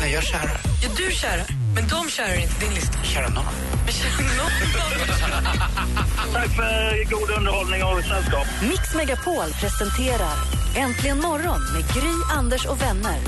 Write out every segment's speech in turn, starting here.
Nej, jag kärar. Ja, du kärar, men de kärar inte din lista. Kärar någon. Men kärar någon? Tack för god underhållning och sällskap. Mix Megapol presenterar Äntligen morgon med Gry, Anders och vänner.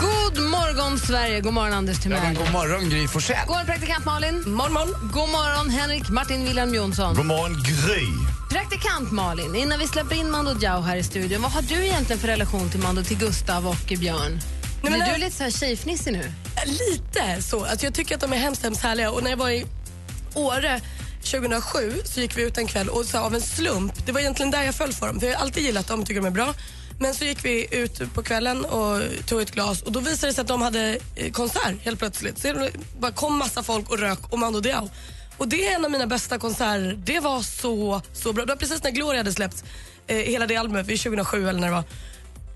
God morgon, Sverige! God morgon, Anders Ja, Timell. god morgon, Gry Forssell. God morgon, praktikant Malin. Morgon, morgon. God morgon, Henrik Martin Wilhelm Jonsson. God morgon, Gry. Praktikant Malin, innan vi släpper in Mando Diao här i studion, vad har du egentligen för relation till Mando, till Gustav och Björn? Men Blir det- du lite så här tjejfnissig nu? Lite så. Alltså jag tycker att de är hemskt, hemskt härliga. Och när jag var i Åre 2007 så gick vi ut en kväll och så av en slump, det var egentligen där jag föll för dem. För jag har alltid gillat dem, tycker de är bra. Men så gick vi ut på kvällen och tog ett glas och då visade det sig att de hade eh, konsert helt plötsligt. Så det bara kom massa folk och rök och Mando Diao. Och det är en av mina bästa konserter. Det var så, så bra. Det var precis när Gloria hade släppts, eh, hela det albumet, vid 2007 eller när det var.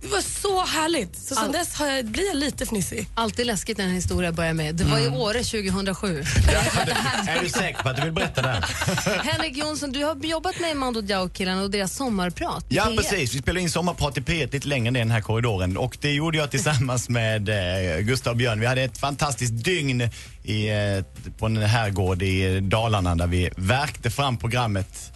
Det var så härligt. Så sen dess har jag, blir jag lite fnissig. Alltid läskigt när en historia börjar med. Det var i Åre 2007. Är du säker på att du vill berätta det? Henrik Jonsson, du har jobbat med Mando Diao-killarna och deras sommarprat. Ja, i P1. precis. Vi spelade in Sommarprat i P1 lite längre ner i den här korridoren och det gjorde jag tillsammans med eh, Gustav Björn. Vi hade ett fantastiskt dygn i, eh, på en herrgård i Dalarna där vi verkte fram programmet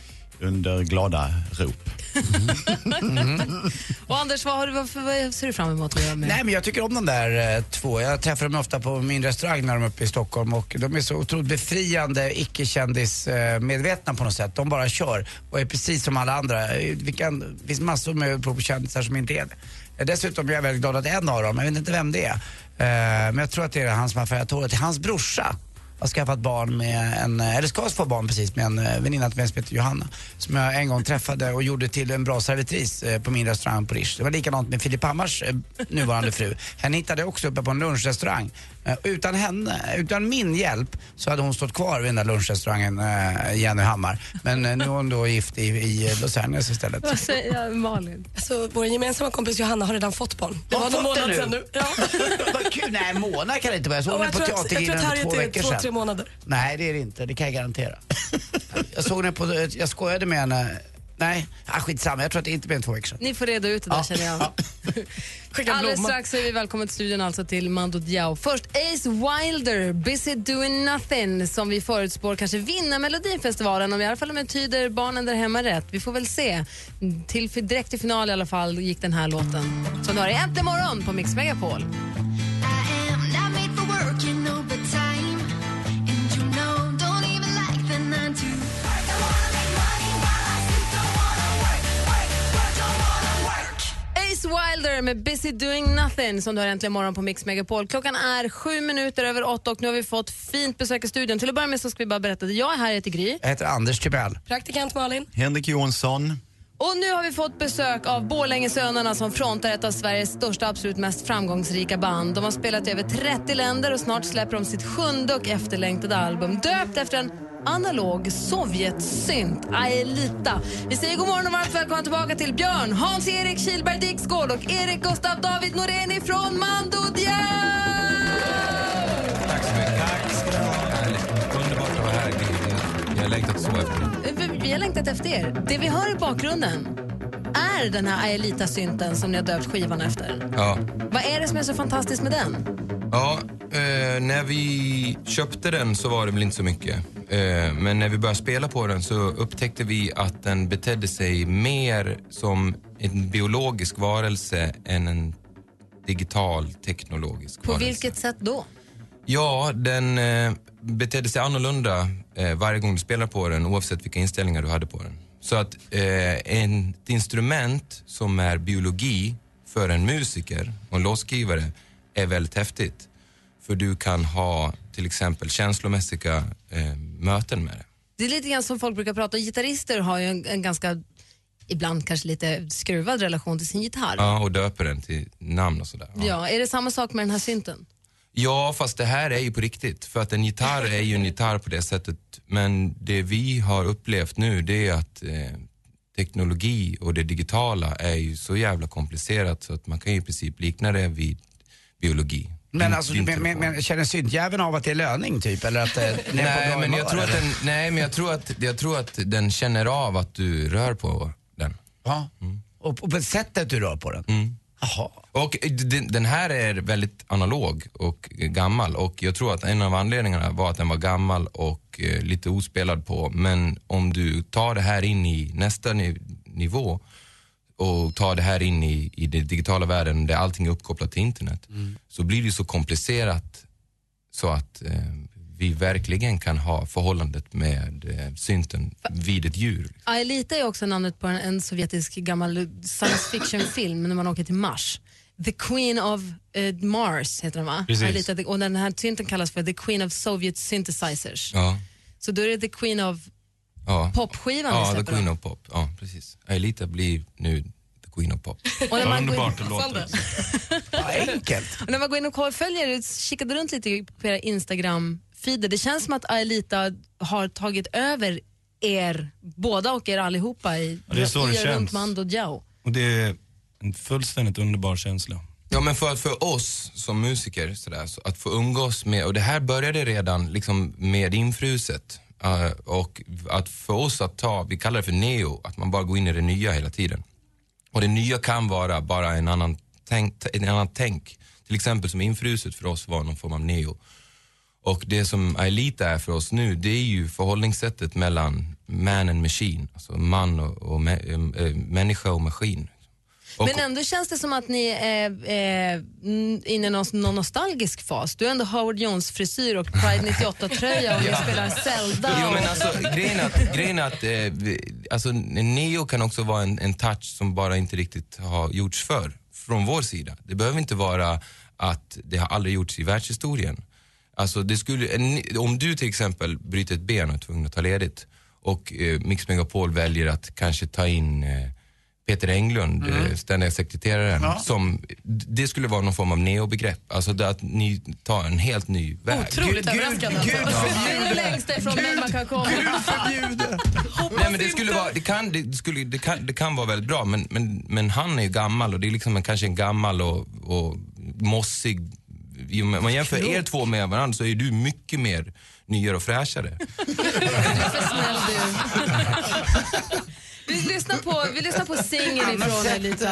under glada rop. Och Anders, vad, har du, vad, vad ser du fram emot att göra med? Nej, men jag tycker om de där eh, två. Jag träffar dem ofta på min restaurang när de är uppe i Stockholm och de är så otroligt befriande, icke-kändismedvetna på något sätt. De bara kör och är precis som alla andra. Eh, Vi kan, det finns massor med på kändisar som inte är det. Eh, Dessutom är jag väldigt glad att en av dem, jag vet inte vem det är, eh, men jag tror att det är han som har färgat håret, det är hans brorsa har skaffat barn med en, eller ska få barn precis med en eh, väninna till mig som heter Johanna. Som jag en gång träffade och gjorde till en bra servitris eh, på min restaurang på Rish. Det var likadant med Filip Hammars eh, nuvarande fru. Henne hittade jag också uppe på en lunchrestaurang. Eh, Utan henne, utan min hjälp så hade hon stått kvar vid den där lunchrestaurangen, eh, Jenny Hammar. Men eh, nu är hon då gift i, i Los Angeles istället. Vad säger Malin? Alltså, vår gemensamma kompis Johanna har redan fått barn. Det Har var hon någon fått det månad nu? sedan nu. Ja. Vad kul! Nej, Mona kan det inte vara. Jag såg henne jag, på tror att, jag tror Teatergrillen att för två Harriet är veckor två, tre sedan. månader. Nej, det är det inte. Det kan jag garantera. jag såg henne på, jag skojade med henne. Nej, ah, skitsamma. Jag tror att det inte mer än två veckor sedan. Ni får reda ut det där Ja. känner jag. Alldeles blomma. strax så är vi välkomna till studion alltså till Mando Diao. Först Ace Wilder, Busy Doing Nothing, som vi förutspår kanske vinner Melodifestivalen, om i alla fall om jag tyder barnen där hemma rätt. Vi får väl se. Till, direkt till final i alla fall gick den här låten. Så nu har det Äntligen morgon på Mix Megapol. Ace Wilder med Busy Doing Nothing som du har äntligen morgon på Mix Megapol. Klockan är sju minuter över åtta och nu har vi fått fint besök i studion. Till att börja med så ska vi bara berätta att jag är här, jag heter Gry. Jag heter Anders Timell. Praktikant Malin. Henrik Jonsson. Och nu har vi fått besök av Borlängesönerna som frontar ett av Sveriges största absolut mest framgångsrika band. De har spelat i över 30 länder och snart släpper de sitt sjunde och efterlängtade album döpt efter en analog Sovjetsynt, Aelita. Vi säger god morgon och varmt välkomna tillbaka till Björn, Hans-Erik Kihlberg Dixgård och Erik Gustav David Norén ifrån Mando längtat så efter. Vi- Vi har längtat efter er. Det vi hör i bakgrunden är den här Aelita-synten som ni har döpt skivan efter. Ja. Vad är det som är så fantastiskt med den? Ja, eh, när vi köpte den så var det väl inte så mycket. Eh, men när vi började spela på den så upptäckte vi att den betedde sig mer som en biologisk varelse än en digital teknologisk På varelse. vilket sätt då? Ja, den eh, betedde sig annorlunda eh, varje gång du spelar på den oavsett vilka inställningar du hade på den. Så att eh, en, ett instrument som är biologi för en musiker och en låtskrivare är väldigt häftigt. För du kan ha till exempel känslomässiga eh, möten med det. Det är lite grann som folk brukar prata om. Gitarrister har ju en, en ganska, ibland kanske lite skruvad relation till sin gitarr. Ja, och döper den till namn och sådär. Ja. är det samma sak med den här synten? Ja, fast det här är ju på riktigt. För att en gitarr är ju en gitarr på det sättet. Men det vi har upplevt nu det är att eh, teknologi och det digitala är ju så jävla komplicerat så att man kan ju i princip likna det vid biologi. Men, alltså, men, men, men känner syntjäveln av att det är löning typ? Eller att eh, nej, bra men jag tror att den, nej, men jag tror att, jag tror att den känner av att du rör på den. Ja. Och, och på sättet du rör på den? Mm. Jaha. Och den, den här är väldigt analog och gammal och jag tror att en av anledningarna var att den var gammal och eh, lite ospelad på. Men om du tar det här in i nästa ni, nivå och tar det här in i, i den digitala världen där allting är uppkopplat till internet så blir det så komplicerat så att eh, vi verkligen kan ha förhållandet med eh, synten vid ett djur. Aelita är också namnet på en, en sovjetisk gammal science fiction-film när man åker till Mars. The Queen of eh, Mars heter den va? Precis. Aelita, och den här synten kallas för The Queen of Soviet Synthesizers. Ja. Så då är det The Queen of Ja. popskivan Ja, The Queen då. of Pop. Ja, precis. Aelita blir nu The Queen of Pop. Och när man går in- enkelt. Och när man går in och följer, kikade runt lite på era Instagram-feeder, det känns som att Aelita har tagit över er båda och er allihopa i, Ja, det är så det runt känns. Mando Diao. Och det är en fullständigt underbar känsla. Ja men för, för oss som musiker, sådär, så att få umgås med, och det här började redan liksom med infruset. eh, och att för oss att ta, vi kallar det för neo, att man bara går in i det nya hela tiden. Och det nya kan vara bara en annan tänk, en annan tänk. Till exempel som infruset för oss var någon form av neo. Och det som Aelita är för oss nu, det är ju förhållningssättet mellan man and machine. Alltså man och, och mä- äh, människa och maskin. Och, Men ändå känns det som att ni är eh, mm, inne i någon, någon nostalgisk fas. Du har ändå Howard Jones frisyr och Pride 98-tröja och ni Ja. spelar Zelda. Jo, men alltså, grejen är att, grejen är att eh, alltså, neo kan också vara en, en touch som bara inte riktigt har gjorts för från vår sida. Det behöver inte vara att det har aldrig gjorts i världshistorien. Alltså, det skulle, en, om du till exempel bryter ett ben och är tvungen att ta ledigt och eh, Mix Megapol väljer att kanske ta in eh, Peter Englund, Mm. mm. ständiga sekreteraren, Ja. som, det skulle vara någon form av neobegrepp. Alltså det att ni tar en helt ny väg. Otroligt överraskande. alltså. Det är det längsta ifrån mig man kan komma. Nej, men det, skulle vara, det, kan, det, skulle, det, kan, det kan vara väldigt bra, men, men, men han är ju gammal och det är liksom en, kanske en gammal och, och mossig... Om man jämför er två med varandra så är du mycket mer nyare och fräschare. Vi lyssnar på, vi lyssnar på singeln ifrån Elita.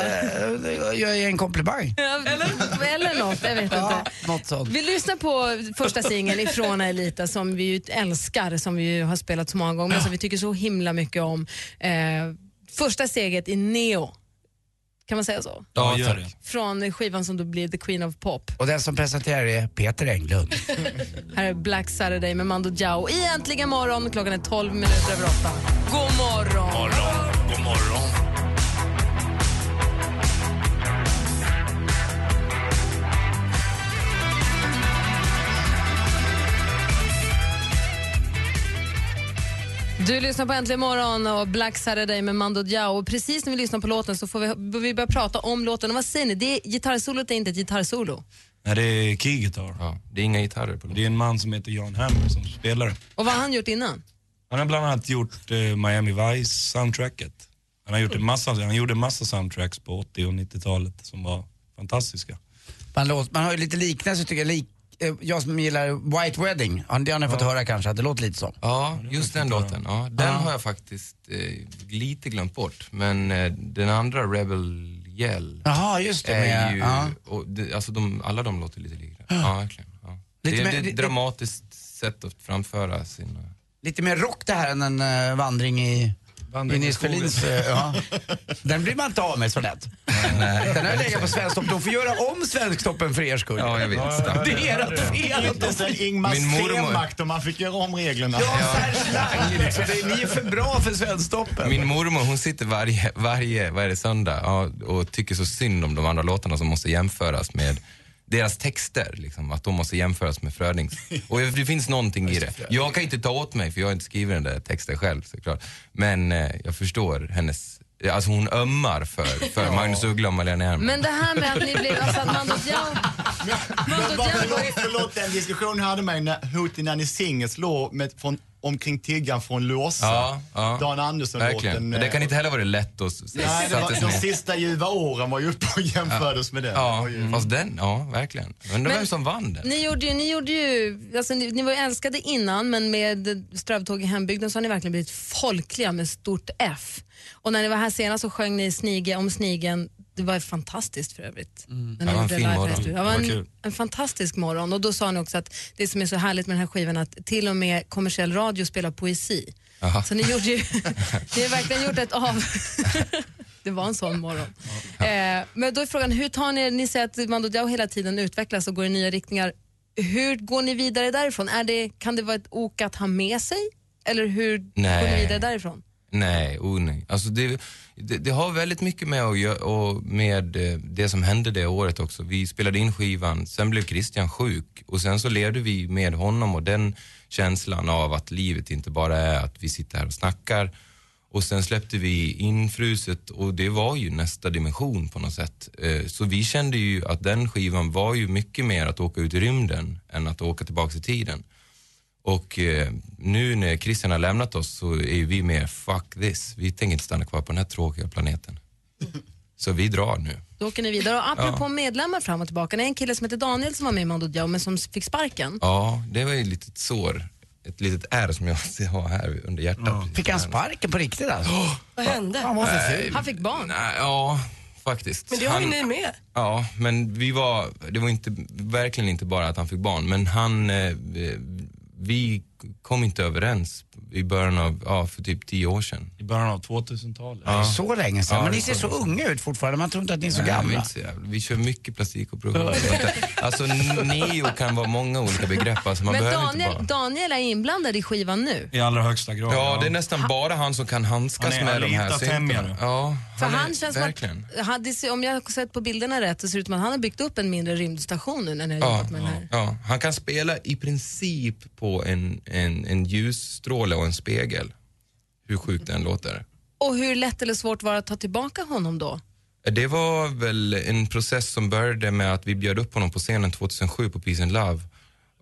Jag ger en komplimang. Eller? Eller något, jag vet inte. Ja, något sånt. Vi lyssnar på första singeln ifrån Elita som vi ju älskar, som vi ju har spelat så många gånger, som vi tycker så himla mycket om. Eh, första steget i Neo. Kan man säga så? Ja, gör det. Från skivan som då blir The Queen of Pop. Och den som presenterar är Peter Englund. Här är Black Saturday med Mando Diao i Äntligen morgon. Klockan är 12 minuter över 8. God morgon! God morgon. Du lyssnar på Äntligen morgon och Black Saturday med Mando Diao. Och precis när vi lyssnar på låten så får vi, vi börja prata om låten. Och vad säger ni? Det är, gitarrsolot är inte ett gitarrsolo. Nej, det är keygitarr. Ja, det är inga gitarrer på Det är en man som heter Jan Hammer som spelar det. Och vad har han gjort innan? Han har bland annat gjort eh, Miami Vice soundtracket. Han, har gjort en massa, han gjorde en massa soundtracks på 80 och 90-talet som var fantastiska. Man, låter, man har ju lite liknelse tycker jag. Lik, jag som gillar White Wedding, Ja, det har ni fått höra kanske, att det låter lite så. Ja, just den låten. Ja, den har jag faktiskt eh, lite glömt bort. Men eh, den andra, Rebel Yell, Jaha, just det. är Med, ju, ja. och det, alltså de, alla de låter lite lika. Ja, verkligen. Ja. Lite det, mer- det är ett dramatiskt sätt att framföra sina... Lite mer rock det här än en eh, vandring i, Vandring i i Nils skogen. Ferlins... eh, ja. Den blir man inte av med så lätt. Den har legat på Svensktoppen. De får göra om Svensktoppen för er skull. Ja, jag vet. Det är ert fel. att de- Inte sen mormor- C-makt och man fick göra om reglerna. Ja, Serge liksom. Det- Ni är för bra för Svensktoppen. Min mormor hon sitter varje, varje vad är det, söndag ja, och tycker så synd om de andra låtarna som måste jämföras med deras texter, liksom, att de måste jämföras med Frödings. Och det finns någonting i det. Jag kan inte ta åt mig för jag har inte skrivit den där texten själv såklart. Men eh, jag förstår hennes Alltså hon ömmar för, för Magnus Uggla och Malena Ernman. Men det här med att ni blev, alltså att Mando Diao... Mando Diao förlåt, förlåt den diskussionen hade med när Hootie Nanny låg med, från, omkring tiggan från Låsa. Ja, ja. Dan Andersson-låten. Det kan inte heller vara lätt att s- Nej, det sätta var, sig de ner. sista ljuva åren var ju uppe och jämfördes med den. Ja, Det var ju- fast den, ja verkligen. Undrar Men- vem som vann den. Ni gjorde ju, ni gjorde ju, alltså ni, ni var ju älskade innan men med Strövtåg i hembygden så har ni verkligen blivit folkliga med stort F. Och när ni var här senast så sjöng ni Snige om Snigen. Det var fantastiskt för övrigt. När ni Det var en fin morgon. Det var en, kul. en fantastisk morgon och då sa ni också att det som är så härligt med den här skivan att till och med kommersiell radio spelar poesi. Jaha. Så ni gjorde ju, ni har verkligen gjort ett av... Det var en sån morgon. Eh, men då är frågan, hur tar ni, ni säger att Mando Diao hela tiden utvecklas och går i nya riktningar. Hur går ni vidare därifrån? Är det, kan det vara ett ok att ha med sig? Eller hur går ni Nej. vidare därifrån? Nej, oh nej. Alltså det, det, det har väldigt mycket med, att göra, och med eh, det som hände det året också. Vi spelade in skivan, sen blev Christian sjuk och sen så levde vi med honom och den känslan av att livet inte bara är att vi sitter här och snackar. Och sen släppte vi Infruset och det var ju nästa dimension på något sätt. Eh, så vi kände ju att den skivan var ju mycket mer att åka ut i rymden än att åka tillbaka i tiden. Och eh, nu när Christian har lämnat oss så är vi mer fuck this. Vi tänker inte stanna kvar på den här tråkiga planeten. Så vi drar nu. Då åker ni vidare. Och apropå Ja. medlemmar fram och tillbaka, det är en kille som heter Daniel som var med i Mando Diao men som fick sparken. Ja, det var ju ett litet sår. Ett litet ärr som jag har här under hjärtat. Fick han sparken på riktigt alltså? Vad hände? Han var ful. Han fick barn. Nej, ja, faktiskt. Men det har ju ni med. Ja, men vi var, det var inte, verkligen inte bara att han fick barn, men han, eh, vi kom inte överens i början av, ja, för typ tio år sedan. I början av 2000-talet. Ja. Så länge sedan. Ja, men det ni ser är så unga ut fortfarande. Man tror inte att ni är så Nej, vi, gamla. inte så jävla, vi kör mycket plastikoperation. alltså neo kan vara många olika begrepp. Alltså, man Men behöver Daniel, inte bara... Daniel är inblandad i skivan nu. I allra högsta grad. Ja, det är nästan bara han som kan handskas Han är med de här syntarna. Ja, För han, han, är, känns verkligen. att, han, det om jag har sett på bilderna rätt, så ser det ut som att han har byggt upp en mindre rymdstation nu när ni har Ja, jobbat med den här. ja, han kan spela i princip på en, en, en ljusstråle och en spegel. Hur sjukt den låter. Och hur lätt eller svårt var det att ta tillbaka honom då? Det var väl en process som började med att vi bjöd upp honom på scenen 2007 på Peace and Love.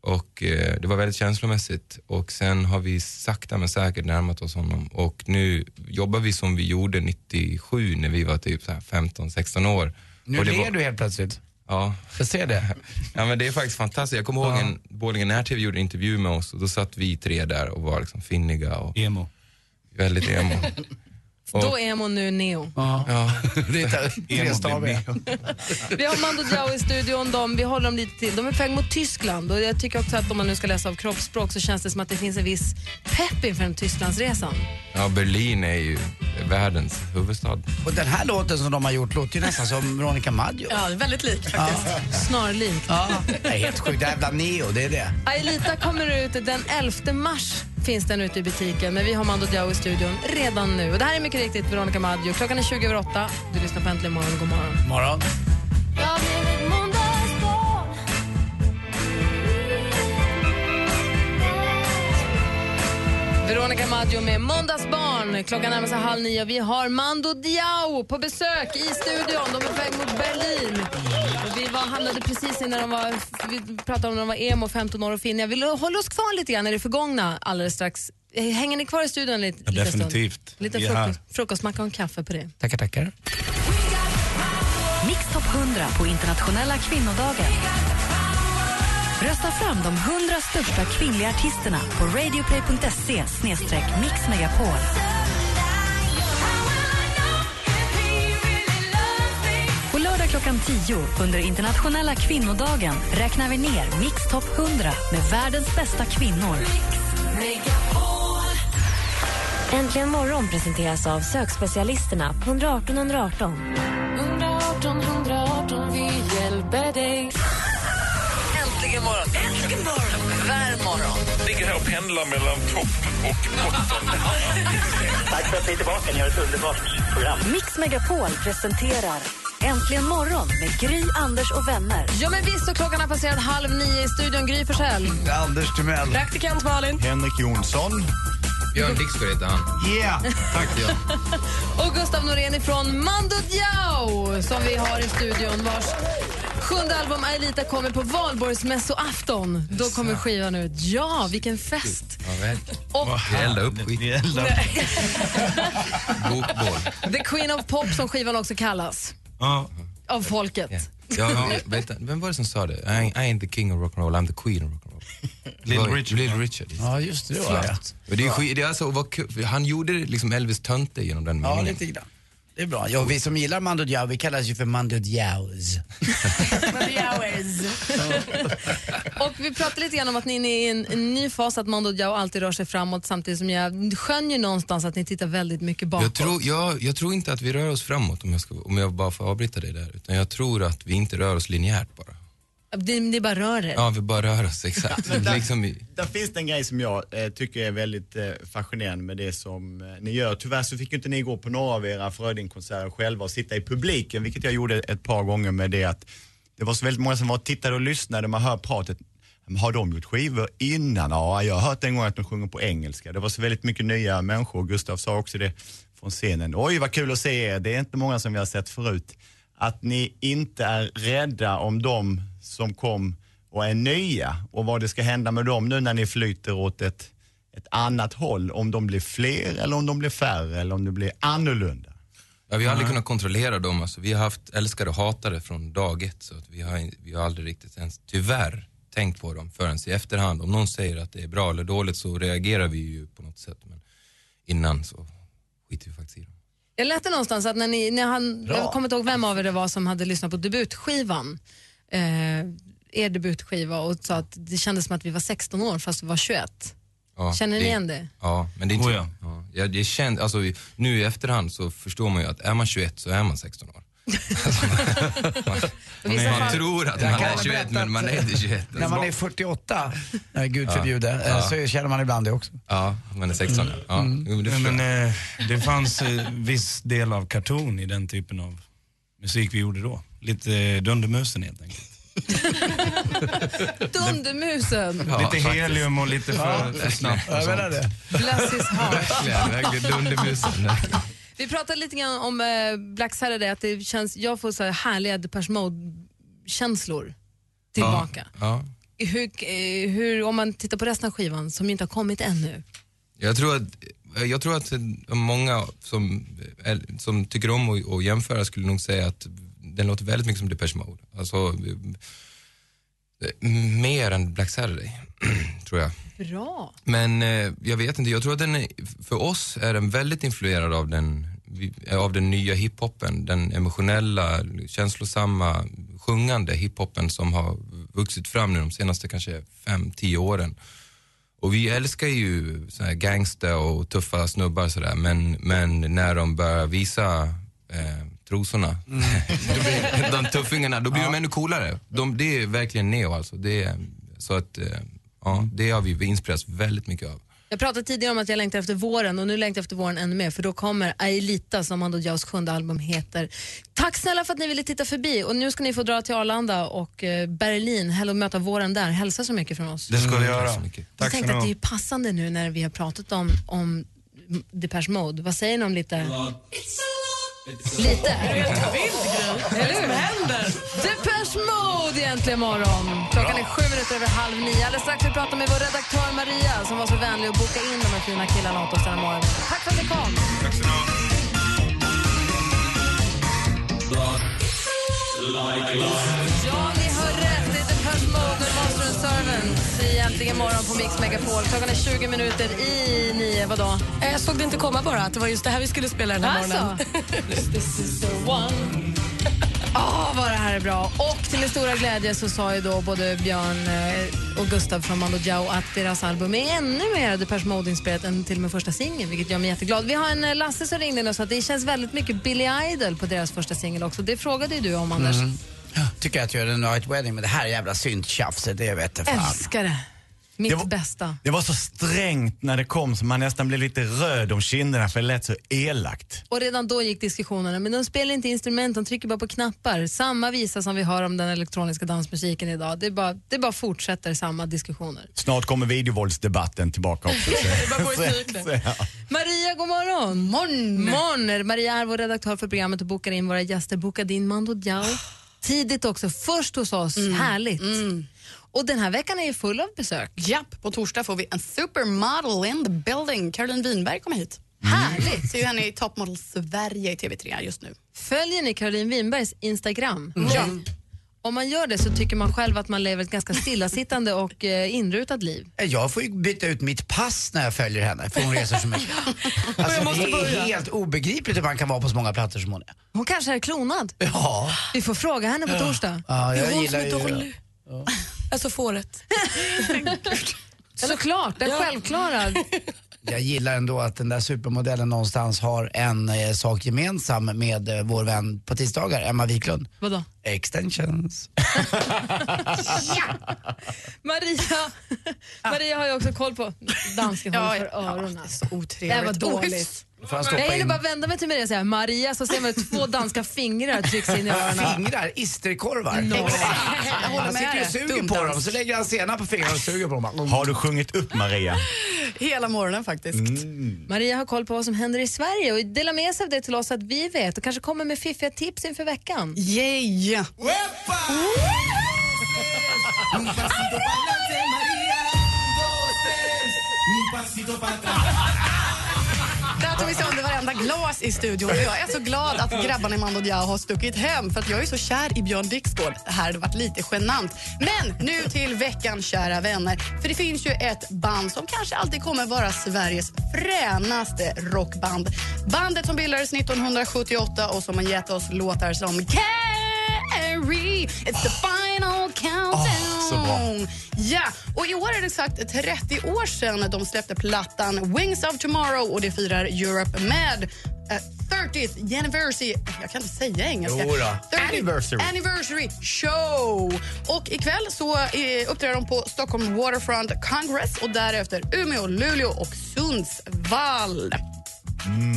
Och eh, det var väldigt känslomässigt och sen har vi sakta men säkert närmat oss honom och nu jobbar vi som vi gjorde 97 när vi var typ så här 15-16 år. Nu Och det ler var- du helt plötsligt. Ja. Jag ser det. Ja men det är faktiskt fantastiskt. Jag kommer ihåg en Borlänge när-tv gjorde en intervju med oss och då satt vi tre där och var liksom finniga och Emo. väldigt emo. Och- Då är man nu neo. Ja. Det är. Vi har Mando Diao i studion. De, vi håller dem lite till. De är på väg mot Tyskland och jag tycker också att om man nu ska läsa av kroppsspråk så känns det som att det finns en viss pepp inför den Tysklandsresan. ja, Berlin är ju världens huvudstad. Och den här låten som de har gjort låter ju nästan som Veronica Maggio. Ja, väldigt lik faktiskt. Snarlikt. Ja, det är helt sjukt. Jävla neo, det är det. Aelita kommer ut den 11 mars finns den ute i butiken, men vi har Mando Diao i studion redan nu. Och det här är mycket riktigt Veronica Maggio. Klockan är 20 över 8. Du lyssnar på Äntligen morgon. God morgon. Morgon. Veronica Maggio med Måndagsbarn. Klockan närmar sig halv nio. Vi har Mando Diao på besök i studion. De är på väg mot Berlin. Var, handlade precis innan de var, vi pratade om när de var emo, 15 år och finniga. Vi håller oss kvar lite grann i det förgångna alldeles strax. Hänger ni kvar i studion lite, Ja, lite stund? definitivt. Lite är här. frukost, frukostmacka och en kaffe på det. Tackar, tackar. Mix Top 100 på internationella kvinnodagen. Rösta fram de 100 största kvinnliga artisterna på radioplay.se mixmegapol. Klockan 10 under internationella kvinnodagen räknar vi ner Mix Top 100 med världens bästa kvinnor. Äntligen morgon presenteras av sökspecialisterna på 118 118. 118 118, vi hjälper dig. Äntligen morgon! Äntligen morgon! Värm morgon! Ligger här och pendlar mellan topp och botten. Tack för att ni är tillbaka. Ni har ett underbart program. Mix Megapol presenterar Äntligen morgon med Gry, Anders och vänner. Ja men visst, och klockan har passerat halv nio i studion. Gry Forssell. Anders Timell. Praktikant Malin. Henrik Jonsson. Björn Dixgård heter han. Yeah! Tack. Ja. Och Gustav Norén ifrån Mando Diao som vi har i studion vars sjunde album Aelita kommer på valborgsmässoafton. Då kommer skivan ut. Ja, vilken fest! Ja. Och Vi eldar upp skit. Bokbål. The Queen of Pop som skivan också kallas. Ja. Av folket. Ja, vänta, vem var det som sa det? I ain't, I ain't the king of rock'n'roll, I'm the queen of rock'n'roll. Little Richard, Little? Richard. Ja, just det. Det var det. Det är, det är alltså, vad han gjorde liksom Elvis Tönte genom den Ja, meningen. lite grann. Det är bra. Ja, vi som gillar Mando Diao, vi kallas ju för Mando Diaos. Och vi pratade lite grann om att ni är inne i en, en ny fas, att Mando Diao alltid rör sig framåt samtidigt som jag skönjer någonstans att ni tittar väldigt mycket bakåt. Jag tror, jag, jag tror inte att vi rör oss framåt om jag, ska, om jag bara får avbryta dig där. Utan jag tror att vi inte rör oss linjärt bara. Det, det bara rör er. Ja, vi bara rör oss, exakt. Där, liksom, i- där finns det en grej som jag eh, tycker är väldigt eh, fascinerande med det som eh, ni gör. Tyvärr så fick ju inte ni gå på några av era Fröding-konserter själva och sitta i publiken, vilket jag gjorde ett par gånger med det att det var så väldigt många som var och tittade och lyssnade, man hör pratet. "Men Har de gjort skivor innan? Ja, jag har hört en gång att de sjunger på engelska. Det var så väldigt mycket nya människor. Gustav sa också det från scenen. Oj, vad kul att se er. Det är inte många som vi har sett förut. Att ni inte är rädda om de som kom och är nya och vad det ska hända med dem nu när ni flyter åt ett, ett annat håll. Om de blir fler eller om de blir färre eller om det blir annorlunda. Ja, vi har aldrig kunnat kontrollera dem. Alltså, vi har haft älskare och hatare från dag ett. Så att vi, har, vi har aldrig riktigt ens, tyvärr, tänkt på dem förrän i efterhand. Om någon säger att det är bra eller dåligt så reagerar vi ju på något sätt. Men innan så skiter vi faktiskt i dem. Jag läste någonstans att när ni, när han, Bra. jag kommer inte ihåg vem av er det var som hade lyssnat på debutskivan, eh, er debutskiva och sa att det kändes som att vi var 16 år fast vi var 21. Ja, Känner ni igen det? Ja, men det är inte... Oh, ja. ja. Ja, det känd, alltså, nu i efterhand så förstår man ju att är man 21 så är man 16 år. Alltså, man, vissa man fall- tror att man är väl 21 berätta men man är inte 21. När man är 48, nej, gud Ja. förbjude, eh, Ja. så känner man ibland det också. Ja, man är 16 ja. ja. Mm. Jo, men det men, jag. eh, det fanns eh, viss del av karton i den typen av musik vi gjorde då. Lite eh, Dundermusen helt enkelt. Dundermusen! lite helium och lite för, för snabbt och Jag menar sånt. det. Bless his heart. Verkligen, verkligen dundermusen. verkligen. Vi pratade lite grann om eh, Black Saturday, att det känns, jag får så här härliga Depeche Mode-känslor tillbaka. Ja. Hur, eh, hur, om man tittar på resten av skivan som inte har kommit ännu. Jag tror att, jag tror att många som, är- som tycker om att, att jämföra skulle nog säga att den låter väldigt mycket som Depeche Mode. Alltså, eh, mer än Black Saturday, tror jag. Bra. Men eh, jag vet inte, jag tror att den är, för oss är den väldigt influerad av den, vi- av den nya hiphopen. Den emotionella, känslosamma, sjungande hiphopen som har vuxit fram nu de senaste kanske fem, tio åren. Och vi älskar ju så här gangster och tuffa snubbar sådär, men, men när de börjar visa eh, trosorna, då blir, de tuffingarna, då blir de ännu coolare. De, det är verkligen neo alltså. Det är, så att, eh, ja, det har vi inspirerats väldigt mycket av. Jag pratade tidigare om att jag längtar efter våren och nu längtar jag efter våren ännu mer för då kommer Aelita som Mando Diaos sjunde album heter. Tack snälla för att ni ville titta förbi och nu ska ni få dra till Arlanda och eh, Berlin Hell och möta våren där. Hälsa så mycket från oss. Det ska vi Mm, göra. tack så mycket. Jag Tack så tänkte att det är passande nu när vi har pratat om, om Depeche Mode. Vad säger ni om lite? Lite? Eller hur? händer? Depeche Mode egentligen morgon. Klockan är sju minuter över halv nio. Alldeles strax vi pratar med vår redaktör Maria som var så vänlig att boka in de här fina killarna åt oss den här morgonen. Tack för att ni kom. Ja, ni hör Depeche Mode med Master and Servants i Äntligen morgon på Mix Megapol. Klockan är 20 minuter i nio. Vadå? Eh, Jag såg det inte komma bara, att det var just det här vi skulle spela den här Alltså? morgonen. This is the one. Åh, vad det här är bra. Och till min stora glädje så sa ju då både Björn eh, och Gustav från Mando Diao att deras album är ännu mer Depeche Mode-inspirerat än till och med första singeln, vilket gör mig jätteglad. Vi har en eh, Lasse som ringde in och sa att det känns väldigt mycket Billy Idol på deras första singel också. Det frågade ju du om, Anders. Mm. Ja, tycker att jag är en Night Wedding, men det här jävla synttjafset, det vet jag fan. Älskar det. Mitt det var, bästa. Det var så strängt när det kom så man nästan blev lite röd om kinderna för det lät så elakt. Och redan då gick diskussionerna, men de spelar inte instrument, de trycker bara på knappar. Samma visa som vi har om den elektroniska dansmusiken idag. Det bara, det bara fortsätter samma diskussioner. Snart kommer videovåldsdebatten tillbaka också. Ja. Maria, god morgon! Morgon! morgon. Maria är vår redaktör för programmet och bokar in våra gäster. Bokade in Mando Diao. Tidigt också, först hos oss. Härligt. Och den här veckan är ju full av besök. Japp, på torsdag får vi en supermodel in the building. Caroline Winberg kommer hit. Härligt! Ser henne i Top Model Sverige i TV3 just nu. Följer ni Caroline Winbergs Instagram? Ja. Om man gör det så tycker man själv att man lever ett ganska stillasittande och eh, inrutat liv. Jag får ju byta ut mitt pass när jag följer henne för hon reser så mycket. Alltså, måste det är börja. helt obegripligt hur man kan vara på så många platser som hon är. Hon kanske är klonad. Ja. Vi får fråga henne på torsdag. Ja, jag Det är hon gillar som är dålig. Alltså fåret. Såklart, den självklara. Jag gillar ändå att den där supermodellen någonstans har en eh, sak gemensam med eh, vår vän på tisdagar, Emma Wiklund. Vadå? Extensions. Maria, Maria har ju också koll på dansken Ja, för ja, öronen. så otrevligt. Det var dåligt. Jag hinner in bara vända mig till Maria och säga Maria så ser man två danska fingrar trycks in i öronen. fingrar, isterkorvar. No. Jag håller Han sitter ju och suger på Dumdans. dem, så lägger han senap på fingrarna och suger på dem. Har du sjungit upp Maria? Hela morgonen faktiskt. Maria har koll på vad som händer i Sverige och delar med sig av det till oss att vi vet och kanske kommer med fiffiga tips inför veckan. Yay! Där tog vi sönder varenda glas i studion. Jag är så glad att grabbarna i Mando Diao har stuckit hem för att jag är så kär i Björn Dixgård. Det här hade varit lite genant. Men nu till veckan, kära vänner. För det finns ju ett band som kanske alltid kommer vara Sveriges fränaste rockband. Bandet som bildades 1978 och som har gett oss låtar som Carrie, It's the final countdown. bra. Ja, och i år är det exakt 30 år sedan de släppte plattan Wings of Tomorrow och det firar Europe med eh, 30th anniversary... Jag kan inte säga engelska. Jo då. 30th Anniversary. anniversary show. Och ikväll så eh, uppträder de på Stockholm Waterfront Congress och därefter Umeå, Luleå och Sundsvall.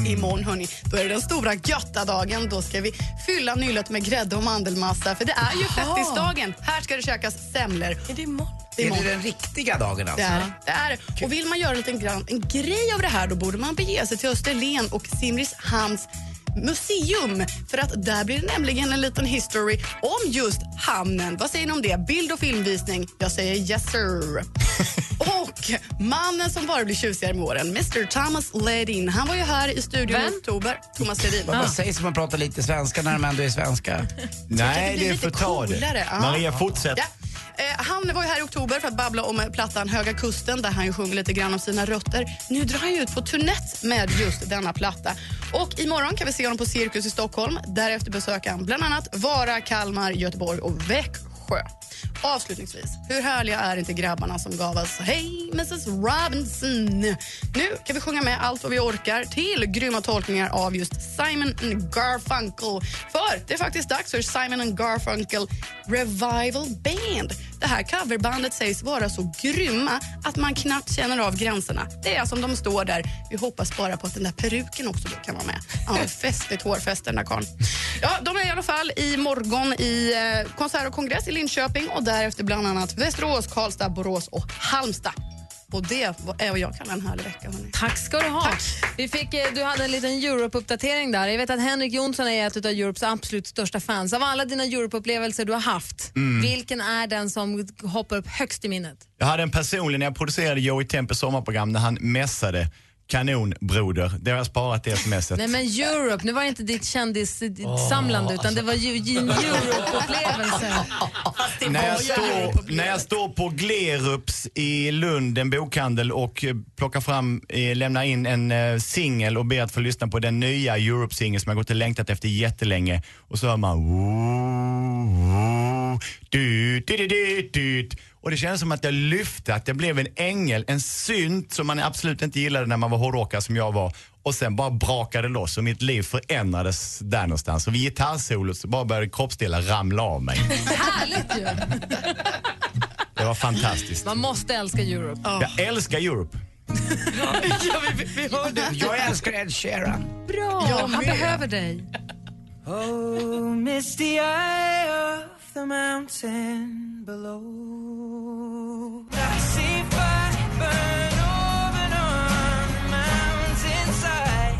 Imorgon hörni, då är det den stora götta-dagen. Då ska vi fylla nyllet med grädde och mandelmassa. För det är ju fettisdagen. Här ska det käkas semlor. Är det imorgon? Det är Är det den riktiga dagen alltså? Det är, det är. Och vill man göra en grann, en grej av det här då borde man bege sig till Österlen och Simrishamns museum. För att där blir det nämligen en liten history om just hamnen. Vad säger ni om det? Bild och filmvisning? Jag säger yes sir. och mannen som bara blir tjusigare med åren, Mr Thomas Ledin. Han var ju här i studion i Vem? oktober. Thomas Ledin. Vad sägs om man pratar lite svenska när de ändå är svenska? Nej, det är för ja. Maria, fortsätt. Ja. Eh, han var ju här i oktober för att babbla om eh, plattan Höga Kusten där han ju sjunger lite grann om sina rötter. Nu drar han ju ut på turnett med just denna platta. Och imorgon kan vi se honom på Cirkus i Stockholm. Därefter besöker han bland annat Vara, Kalmar, Göteborg och Växjö. Avslutningsvis, hur härliga är inte grabbarna som gav oss Hey Mrs Robinson? Nu kan vi sjunga med allt vad vi orkar till grymma tolkningar av just Simon and Garfunkel. För det är faktiskt dags för Simon and Garfunkel Revival Band. Det här coverbandet sägs vara så grymma att man knappt känner av gränserna. Det är som de står där. Vi hoppas bara på att den där peruken också kan vara med. Han har festligt hårfäste den där karln. Ja, de är i alla fall i morgon i eh, konsert och kongress i Linköping och därefter bland annat Västerås, Karlstad, Borås och Halmstad. Och det är vad jag kallar en härlig vecka. Hörni. Tack ska du ha. Vi fick, eh, du hade en liten Europe-uppdatering där. Jag vet att Henrik Jonsson är ett av Europes absolut största fans. Av alla dina Europe-upplevelser du har haft, Mm. vilken är den som hoppar upp högst i minnet? Jag hade en personlig när jag producerade Joey Tempes sommarprogram när han mässade kanonbroder. Det har jag sparat det smset. Nej men Europe, nu var det inte ditt kändissamlande utan det var ju ju en Europe-upplevelse. När jag, står, när jag står på Glerups i Lund, en bokhandel och eh, plockar fram, eh, lämnar in en eh, singel och ber att få lyssna på den nya Europe-singeln som jag gått och längtat efter jättelänge. Och så hör man woo, woo, du, du, du, du, du. Och det kändes som att jag lyfte, att jag blev en ängel, en synt som man absolut inte gillade när man var hårdrockare som jag var. Och sen bara brakade loss och mitt liv förändrades där någonstans. Och vid gitarrsolot så bara började kroppsdelar ramla av mig. Härligt ju! Det var fantastiskt. Man måste älska Europe. Jag älskar Europe. ja, vi, vi hörde. Jag älskar Ed Sheeran. Bra, Jag han med. behöver dig. Oh, misty eye of the mountain below. I see fire burn over on the mountainside.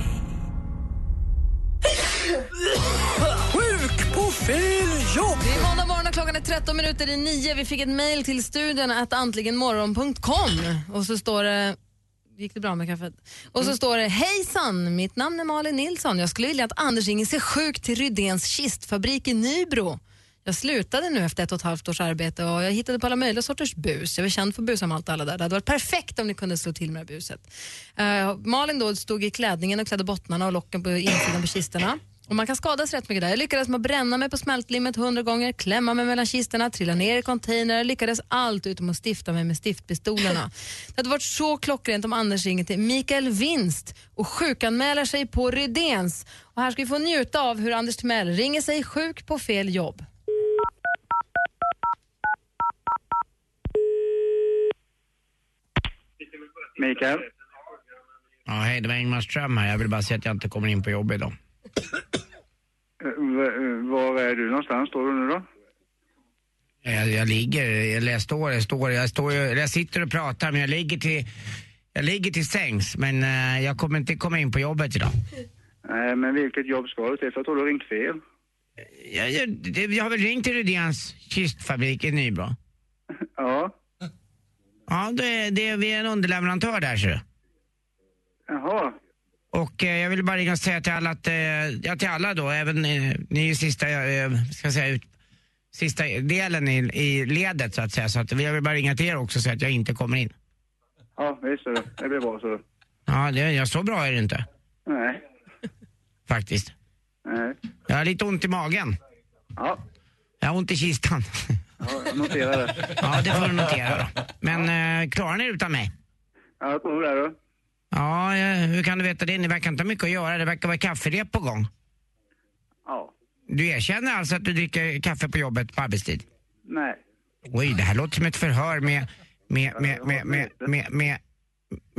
Sjuk på fel jobb! Det är måndag morgon och klockan är 13 minuter i nio. Vi fick ett mejl till studion att antligenmorgon.com och så står det Gick det bra med kaffet? Och så står det Hejsan, mitt namn är Malin Nilsson. Jag skulle vilja att Anders ringer sig sjuk till Rydéns kistfabrik i Nybro. Jag slutade nu efter ett och ett halvt års arbete och jag hittade på alla möjliga sorters bus. Jag var känd för att busa med allt och alla där. Det hade varit perfekt om ni kunde slå till med det här buset. Eh, Malin då stod i klädningen och klädde bottnarna och locken på insidan på kisterna. Och man kan skadas rätt mycket där. Jag lyckades med att bränna mig på smältlimmet hundra gånger, klämma mig mellan kisterna, trilla ner i containrar. Jag lyckades allt utom att stifta mig med stiftpistolerna. Det hade varit så klockrent om Anders ringer till Mikael Winst och sjukanmäler sig på Rydéns. Och här ska vi få njuta av hur Anders Timell ringer sig sjuk på fel jobb. Mikael? Ja, hej, det var Ingmar Ström här. Jag vill bara säga att jag inte kommer in på jobb idag. Eh, v- Var är du någonstans? Står du nu då? Jag, jag ligger, eller jag står, jag står, jag står, jag sitter och pratar men jag ligger till, jag ligger till sängs men eh, jag kommer inte komma in på jobbet idag. Nej, men vilket jobb ska du till? För jag tror du har ringt fel. Jag, jag, jag har väl ringt till Rydéns kistfabrik i Nybro. Ja. Ja, det, det, vi är en underleverantör där ser du. Jaha. Och eh, jag vill bara ringa och säga till alla att, eh, ja till alla då, även eh, ni är ju sista, eh, ska säga, ut, sista delen i, i ledet så att säga. Så att jag vill bara ringa till er också och säga att jag inte kommer in. Ja, visst du. Det blir bra så. Ja, det, jag så bra är det inte. Nej. Faktiskt. Nej. Jag har lite ont i magen. Ja. Jag har ont i kistan. Ja, jag noterar det. Ja, det får du notera då. Men eh, klarar ni det utan mig? Ja, jag tror det du. Ja, eh, hur kan du veta det? Ni verkar inte ha mycket att göra. Det verkar vara kafferep på gång. Ja. Du erkänner alltså att du dricker kaffe på jobbet på arbetstid? Nej. Oj, det här låter som ett förhör med, med, med, med, med, med, med, med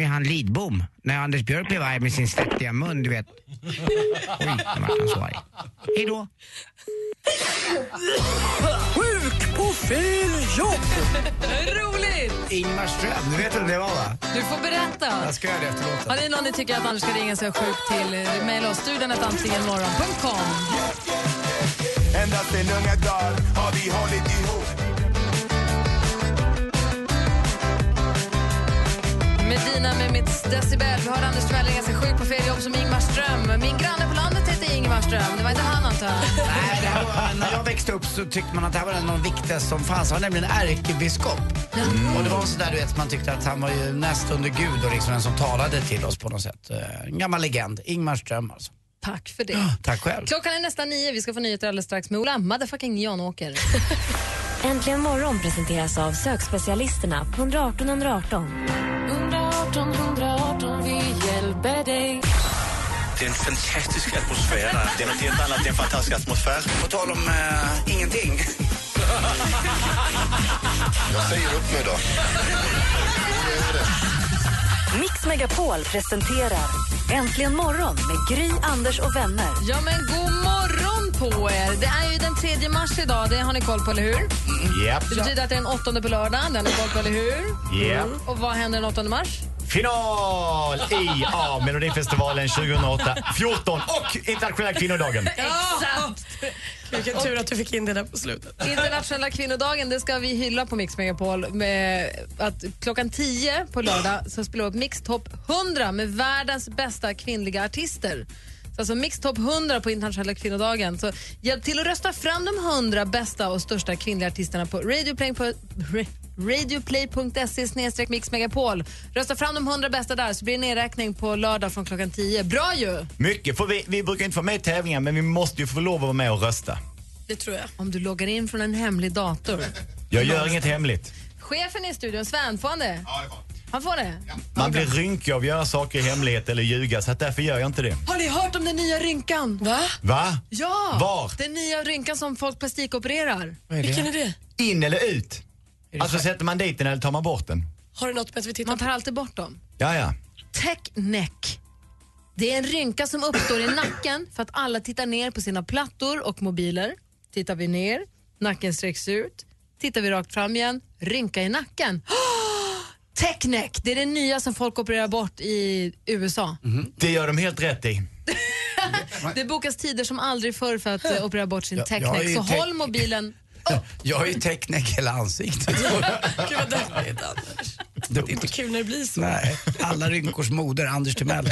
han Lidbom. När Anders Björk blev arg med sin svettiga mun, du vet. Oj, nu vart han så arg. Hej då. Sjuk på fel jobb! Roligt! Ingmar Ström, du vet vem det var va? Du får berätta. Jag ska göra det efter låten. Har ni någon ni tycker att Anders ska ringa sig sjuk till? Mejla oss studion att antligenmorgon.com. Ända sen unga dagar har vi hållit ihop Medina med mitt decibel. Vi hörde Anders Timell ringa sig sjuk på fel jobb som Ingmar Ström. Min granne på landet heter Ingmar Ström. Det var inte han antar jag? Nej, det här var, när jag växte upp så tyckte man att det här var en av de viktigaste som fanns. Han var nämligen ärkebiskop. Och det var så där du vet, man tyckte att han var ju näst under Gud och liksom den som talade till oss på något sätt. Eh, En gammal legend. Ingmar Ström alltså. Tack för det. Tack själv. Klockan är nästan nio. Vi ska få nyheter alldeles strax med Ola motherfucking Janåker. Äntligen morgon presenteras av sökspecialisterna på 118 118. 118 118, vi hjälper dig. Det är en fantastisk atmosfär där. Det är något helt annat, det är en fantastisk atmosfär. På tal om eh, ingenting. Jag säger upp mig då. Mix Megapol presenterar Äntligen morgon med Gry, Anders och vänner. Ja, men god morgon på er! Det är ju den 3 mars idag, det har ni koll på, eller hur? Japp. Det betyder att det är den 8 på lördag, den har ni koll på, eller hur? Japp. Och vad händer den 8 mars? Final i ja, Melodifestivalen 2008, 14 och internationella kvinnodagen. Exakt! Vilken tur att du fick in det där på slutet. Internationella kvinnodagen det ska vi hylla på Mix Megapol med att klockan 10 på lördag så spelar vi upp Mix Top 100 med världens bästa kvinnliga artister. Så alltså Mix Top 100 på internationella kvinnodagen. Så hjälp till att rösta fram de 100 bästa och största kvinnliga artisterna på Radioplay på ra- radioplay.se snedstreck Mix Megapol. Rösta fram de 100 bästa där så blir det nedräkning på lördag från klockan 10. Bra ju! Mycket, för vi, vi brukar inte få med i tävlingar men vi måste ju få lov att vara med och rösta. Det tror jag. Om du loggar in från en hemlig dator. Jag gör inget hemligt. Chefen i studion, Sven, får han det? Ja, det får han. får det? Man blir rynkig av att göra saker i hemlighet eller ljuga så att därför gör jag inte det. Har ni hört om den nya rynkan? Va? Va? Ja! Var? Den nya rynkan som folk plastikopererar. Vad är det? Vilken är det? In eller ut? Alltså sätter man dit den eller tar man bort den? Har du något med att vi tittar Man tar alltid bort dem. Ja, ja. Tech neck. Det är en rynka som uppstår i nacken för att alla tittar ner på sina plattor och mobiler. Tittar vi ner, nacken sträcks ut. Tittar vi rakt fram igen, rynka i nacken. Tech neck, det är det nya som folk opererar bort i USA. Det gör de helt rätt i. Det bokas tider som aldrig förr för att eh, operera bort sin Ja, tech jag har neck. ju Så tech- håll mobilen Jag har ju teknik hela ansiktet. Gud vad deppigt Anders. Det är inte kul när det blir så. Nej, alla rynkors moder, Anders Timell.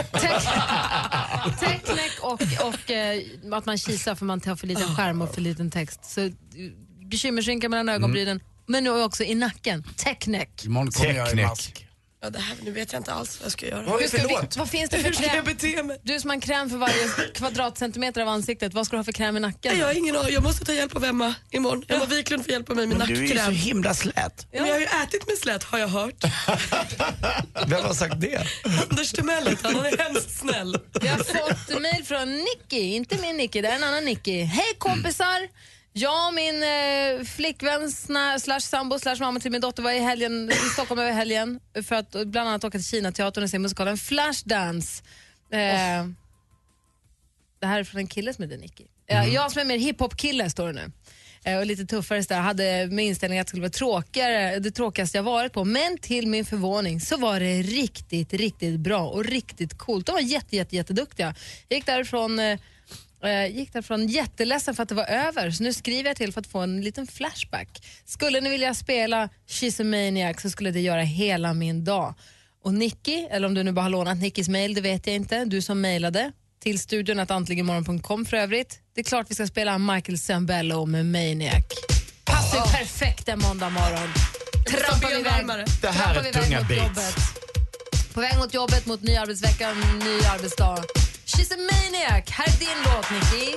Techneck och, och eh, att man kisar för man tar för liten skärm och för liten text. Så eh, bekymmersrynka mellan ögonbrynen, men nu också i nacken. Techneck. Imorgon kommer jag i mask. Ja, det här, nu vet jag inte alls vad jag ska göra. Oj, Hur ska vi, vad finns det för Hur ska jag kräm? bete mig? Du som har en kräm för varje kvadratcentimeter av ansiktet, vad ska du ha för kräm i nacken? Jag har ingen aning. Jag måste ta hjälp av Emma imorgon. Emma Wiklund får hjälpa mig med Men du är ju så nackkräm. himla slät. Men jag har ju ätit med slät har jag hört. Vem har sagt det? Anders Timell heter han, han är hemskt snäll. Vi har fått mejl från Nicky, inte min Nicky, det är en annan Nicky. Hej kompisar! Jag och min eh, flickvän slash sambo slash mamma till min dotter var i, helgen, i Stockholm över helgen för att eh, bland annat åka till Kina-teatern och se musikalen Flashdance. Eh, Det här är från en kille som heter Nicky. Eh, Jag som är mer hiphop-kille står det nu. Eh, och lite tuffare där, hade med inställningen att det skulle vara tråkigare, det tråkigaste jag varit på. Men till min förvåning så var det riktigt, riktigt bra och riktigt coolt. De var jätte, jätte, jätteduktiga. Jag gick därifrån, eh, eh, gick därifrån jätteledsen för att det var över. Så nu skriver jag till för att få en liten flashback. Skulle ni vilja spela She's a Maniac så skulle det göra hela min dag. Och Nicky, eller om du nu bara har lånat Nickis mail, det vet jag inte. Du som mejlade till studion att antligenmorgon.com för övrigt. Det är klart vi ska spela Michael Zambello med Maniac. Passar ju perfekt en måndag morgon. Trampar vi iväg, Det här trampar är tunga mot beats. jobbet. På väg mot jobbet, mot ny arbetsvecka, ny arbetsdag. She's a Maniac. Här är din låt, Nicky.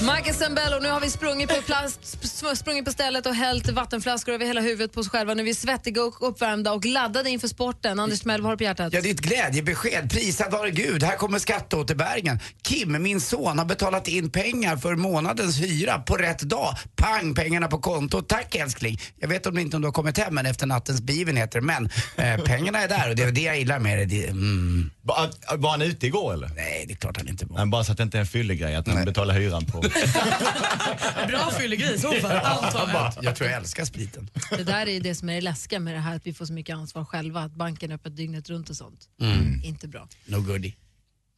Michael Zambello, nu har vi sprungit på, plats sprungit på stället och hällt vattenflaskor över hela huvudet på oss själva. Nu är vi svettiga och uppvärmda och laddade inför sporten. Anders Timell, vad har du på hjärtat? Ja, det är ett glädjebesked. Prisad vare Gud. Här kommer skatteåterbäringen. Kim, min son, har betalat in pengar för månadens hyra på rätt dag. Pang, pengarna på kontot. Tack älskling. Jag vet om inte om du har kommit hem än efter nattens begivenheter, men eh, pengarna är där och det är det jag gillar med det. det mm. Var, var han ute igår eller? Nej, det är klart han inte var. Nej, bara så att det inte är en fyllegrej att han betalar hyran på... Bra fyllegrej i så fall, antar jag. Jag tror jag älskar spriten. Det där är ju det som är det läskiga med det här att vi får så mycket ansvar själva, att banken är öppet dygnet runt och sånt. Mm. Inte bra. No goodie.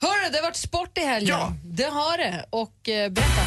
Hörru, det har varit sport i helgen. Ja. Det har det. Och eh, berätta.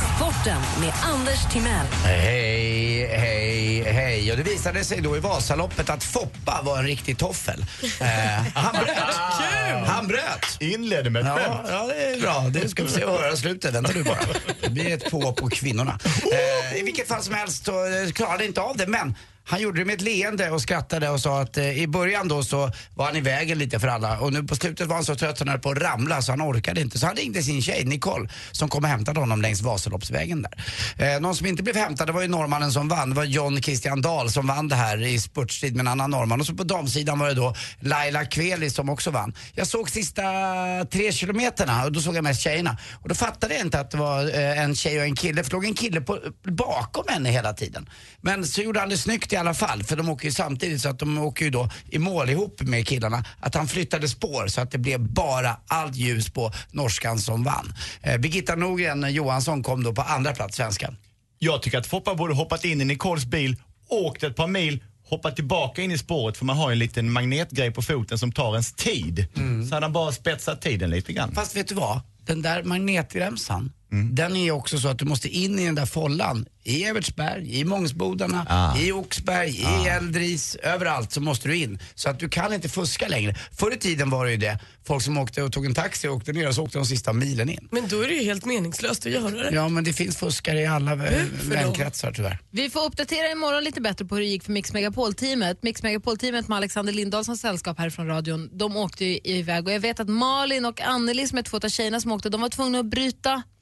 Sporten med Anders Timell. Hej, hej, hej. Och det visade sig då i Vasaloppet att Foppa var en riktig toffel. Eh, han bröt. Han bröt. Inledde med ett Ja, skämt. ja, det är bra. Det ska vi se och höra slutet. Vänta du bara. Det blir ett på på kvinnorna. Eh, I vilket fall som helst så eh, klarade inte av det, men han gjorde det med ett leende och skrattade och sa att eh, i början då så var han i vägen lite för alla och nu på slutet var han så trött han höll på att ramla så han orkade inte. Så han ringde sin tjej Nicole som kom och hämtade honom längs Vasaloppsvägen där. Eh, någon som inte blev hämtad det var ju norrmannen som vann. Det var John Christian Dahl som vann det här i spurtstrid med en annan norrman. Och så på damsidan var det då Laila Kveli som också vann. Jag såg sista tre kilometerna och då såg jag mest tjejerna. Och då fattade jag inte att det var eh, en tjej och en kille. För det låg en kille på, bakom henne hela tiden. Men så gjorde han det snyggt i alla fall. För de åker ju samtidigt så att de åker ju då i mål ihop med killarna. Att han flyttade spår så att det blev bara allt ljus på norskan som vann. Eh, Birgitta Norgren Johansson kom då på andra plats, svenskan. Jag tycker att Foppa borde hoppat in i Nicoles bil, åkt ett par mil, hoppat tillbaka in i spåret för man har en liten magnetgrej på foten som tar ens tid. Så hade han bara spetsat tiden lite grann. Fast vet du vad? Den där magnetremsan, den är också så att du måste in i den där follan. I Evertsberg, i Mångsbodarna, Ah. i Oxberg, i Eldris, överallt så måste du in. Så att du kan inte fuska längre. Förr i tiden var det ju det. Folk som åkte och tog en taxi och åkte ner och så åkte de sista milen in. Men då är det ju helt meningslöst att göra det. Ja, men det finns fuskare i alla vänkretsar tyvärr. Vi får uppdatera imorgon lite bättre på hur det gick för Mix Megapol-teamet. Mix Megapol-teamet med Alexander Lindahl som sällskap här från radion, de åkte ju iväg och jag vet att Malin och Anneli som är två av tjejerna som åkte, de var tvungna att bryta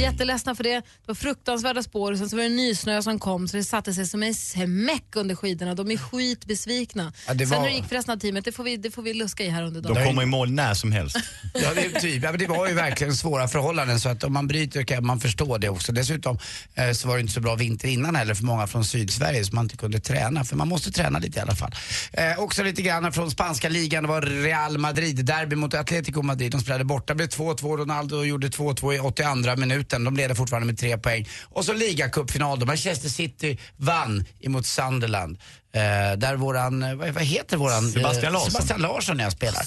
Jätteledsna för det. Det var fruktansvärda spår och sen så var det nysnö som kom så det satte sig som en smäck under skidorna. De är skitbesvikna. Ja, det Sen var- hur det gick för resten av teamet, det får vi, det får vi luska i här under dagen. De kommer i mål när som helst. Ja, det, är typ. ja, men det var ju verkligen svåra förhållanden så att om man bryter kan man förstå det också. Dessutom eh, så var det inte så bra vinter innan heller för många från Sydsverige så man inte kunde träna. För man måste träna lite i alla fall. Eh, också lite grann från spanska ligan. Det var Real Madrid, derby mot Atletico Madrid. De spelade borta, blev 2-2. Ronaldo gjorde 2-2 i 82 minuten. De leder fortfarande med tre poäng. Och så ligacupfinal då. Manchester City vann emot Sunderland. Eh, där våran, eh, vad vad heter våran? Sebastian eh, Larsson. Sebastian Larsson jag spelar.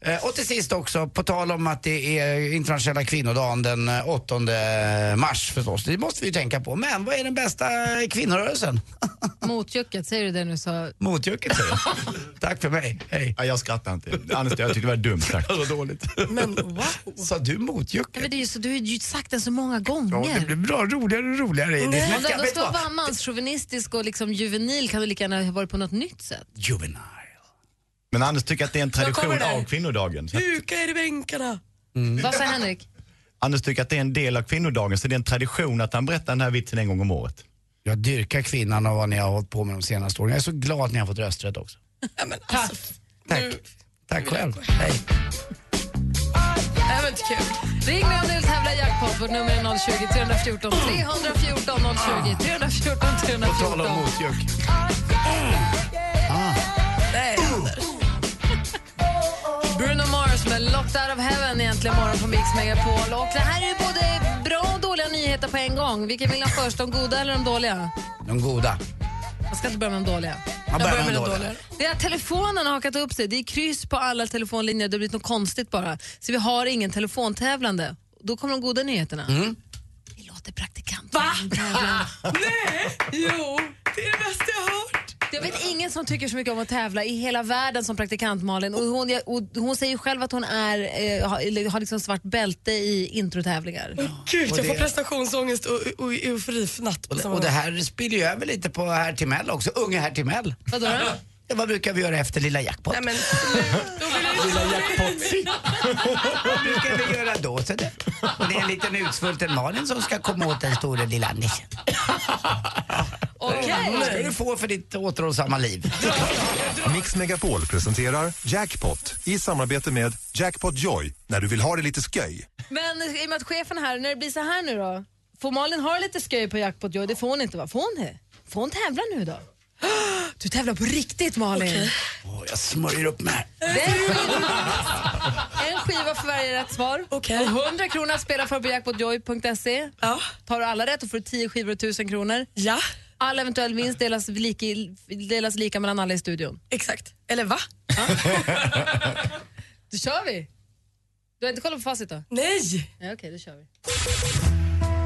Eh, Och till sist också, på tal om att det är internationella kvinnodagen den eh, 8 mars förstås. Det måste vi ju tänka på. Men vad är den bästa kvinnorörelsen? Motjucket, säger du det nu så... Motjucket säger jag. Tack för mig, hej. Ja, jag skrattar inte. Anders, jag tyckte det var dumt sagt. Det var dåligt. Men wow. Sa du motjucket? Ja, men det är ju så, du har ju sagt den så många gånger. Ja, det blir bra, roligare och roligare. Om du ändå ska vara manschauvinistisk och liksom juvenil kan du lika gärna ha varit på något nytt sätt. Juvenile. Men Anders tycker att det är en tradition av kvinnodagen. Huka er i bänkarna. Vad sa Henrik? Anders tycker att det är en del av kvinnodagen, så det är en tradition att han berättar den här vitsen en gång om året. Jag dyrkar kvinnan och vad ni har hållit på med de senaste åren. Jag är så glad att ni har fått rösträtt också. Tack. Tack. Tack själv. Hej. Det var inte kul. Ring mig om du vill tävla i jackpot. Vårt nummer är 020 314 314 020 314 På tal om 314. Motjuck. Nej, Anders. Bruno Mars med Locked Out of Heaven egentligen morgon på Mix Megapol. Och det här är både bra och dåliga nyheter på en gång. Vilken vill ha först, de goda eller de dåliga? De goda. Jag ska inte börja med de dåliga. Man börjar med de dåliga. Det är att telefonen har hakat upp sig. Det är kryss på alla telefonlinjer. Det har blivit något konstigt bara. Så vi har ingen telefontävlande. Då kommer de goda nyheterna. Mm. Vi låter praktikant Va? tävla. Nej! Jo, det är det bästa jag har hört. Jag vet ingen som tycker så mycket om att tävla i hela världen som praktikant Malin. Och hon, och hon säger själv att hon är, eh, har, liksom svart bälte i introtävlingar. Gud, Och jag får det- prestationsångest och, och euforifnatt på Och, samma och det gång. här spiller ju över lite på herr Timell också. Unge herr Timell. Vadå då? Ja, vad brukar vi göra efter lilla jackpot? Nej, men Lilla jackpot. vad brukar vi göra då? Så det? Och det är en liten utsvulten Malin som ska komma åt den stora lilla Nisse. Okej. Vad ska du få för ditt återhållsamma liv? Mix Megapol presenterar Jackpot i samarbete med Jackpot Joy när du vill ha det lite sköj. Men i och med att chefen här, när det blir så här nu då. Får Malin ha lite skoj på Jackpot Joy? Det får hon inte va? Får hon det? Får hon tävla nu då? Du tävlar på riktigt Malin. Åh, jag smörjer upp mig. Det är en skiva, för varje rätt svar. Okej. Och 100 kronor att spela för på jackpotjoy.se. Ja. Tar du alla rätt och får du 10 skivor och 1000 kronor. Ja, All eventuell vinst delas lika, delas lika mellan alla i studion. exakt. Eller va? Då kör vi! Du har inte kollat på facit då? Nej! Ja, Okej, då kör vi.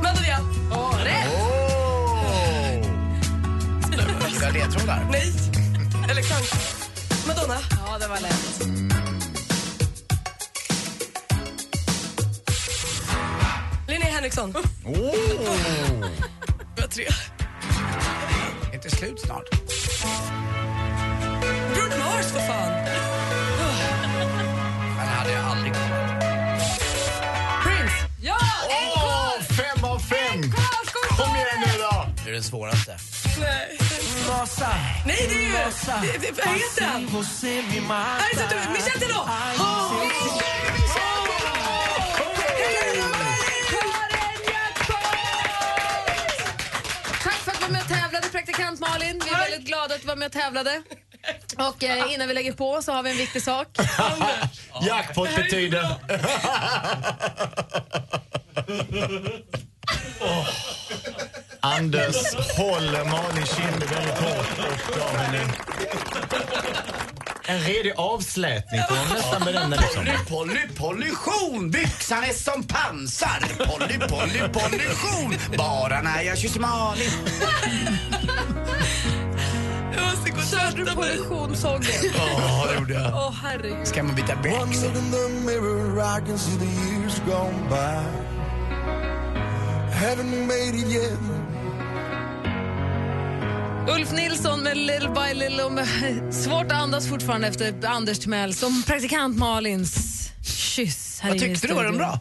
Madonna. Åh, rätt! Jag ledtrådar? Nej. Eller kanske. Madonna. Ja, det var lätt. Linnea Henriksson. Oh. Det var tre. Är inte slut snart? Bruno Mars för fan. Den hade jag aldrig. Prince. Ja! Åh, fem av fem! Kom igen nu då! Det är den svåraste. Nej. Nej, det är ju... Vad heter han? Nej, så du, Michel Teló. Tack för att du var med och tävlade, praktikant Malin. Vi är väldigt glada att du var med och tävlade. Och eh, innan vi lägger på så har vi en viktig sak. Jackpot betyder... Åh. Anders håller Malin Kindberg väldigt hårt och gav henne en redig avslätning får man nästan benämna det som. Polly, polly, pollution! Byxan är som pansar. Polly, polly, pollution. Bara när jag kysser Malin. Jag måste gå och Körde du pollutionssången? Ja, det gjorde jag. Åh, herregud. Ska man byta byxor? in the mirror, I can see the years gone by. Haven't made it yet. Ulf Nilsson med Little by Little. och med- Svårt att andas fortfarande efter Anders Timell som praktikant Malins kyss här Vad tyckte du? Var den bra?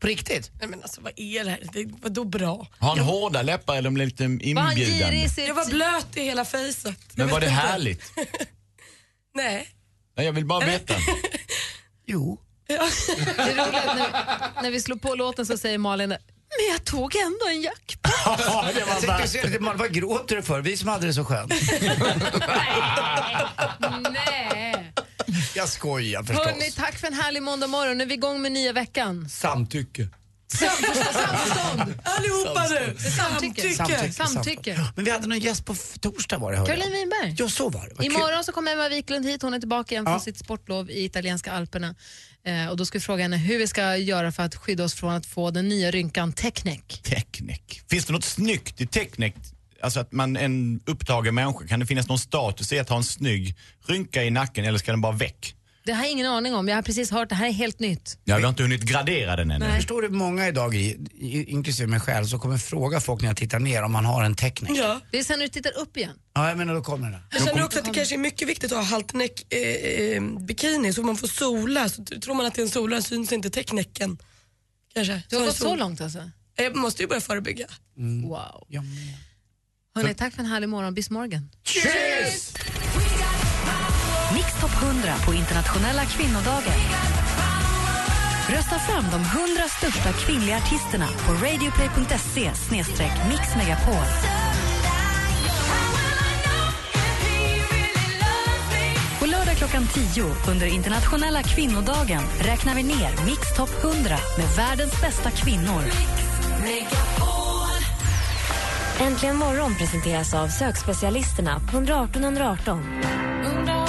På riktigt? Nej men alltså vad är det här? Det, vadå bra? Har han hårda läppar eller blir lite inbjudande? Jag var blöt i hela fejset. Men Jag var det inte. härligt? Nej. Nej, jag vill bara veta. Jo. Det är roligt när, när vi slår på låten så säger Malin men jag tog ändå en jack. jag tänkte säga det, Malin, vad gråter du för? Vi som hade det så skönt. Nej. Jag skojar förstås. Hörni, tack för en härlig måndag morgon. Nu är vi igång med nya veckan. Samtycke. Samförstånd. Allihopa nu! Samtycke. Samtycke. Men vi hade någon gäst på torsdag var det hörde. Caroline Winberg. Ja, så var det. Vad kul. Imorgon så kommer Emma Wiklund hit. Hon är tillbaka igen från Ja. sitt sportlov i italienska alperna. Eh, och då ska vi fråga henne hur vi ska göra för att skydda oss från att få den nya rynkan teknik. Teknik. Finns det något snyggt i teknik? Alltså att man en upptagen människa, kan det finnas någon status i att ha en snygg rynka i nacken eller ska den bara väck? Det har jag ingen aning om. Jag har precis hört det här är helt nytt. Ja, vi har inte hunnit gradera den ännu. Jag förstår du många idag, i, i, inklusive mig själv, som kommer fråga folk när jag tittar ner om man har en teknik. Ja. Det är sen när du tittar upp igen. Ja, jag menar då kommer det. Jag känner också att det kanske är mycket viktigt att ha halterneck eh, eh, bikini så man får sola. Så t- tror man att det är en solare syns inte täcknäcken. Kanske. Du har Så gått så långt alltså? Jag måste ju börja förebygga. Wow. Hörni, tack för en härlig morgon. Bis morgon. Cheers! Mix Top 100 på internationella kvinnodagen. Rösta fram de 100 största kvinnliga artisterna på radioplay.se mixmegapol. På lördag klockan 10 under internationella kvinnodagen räknar vi ner Mix Top 100 med världens bästa kvinnor. Äntligen morgon presenteras av sökspecialisterna på 118 118.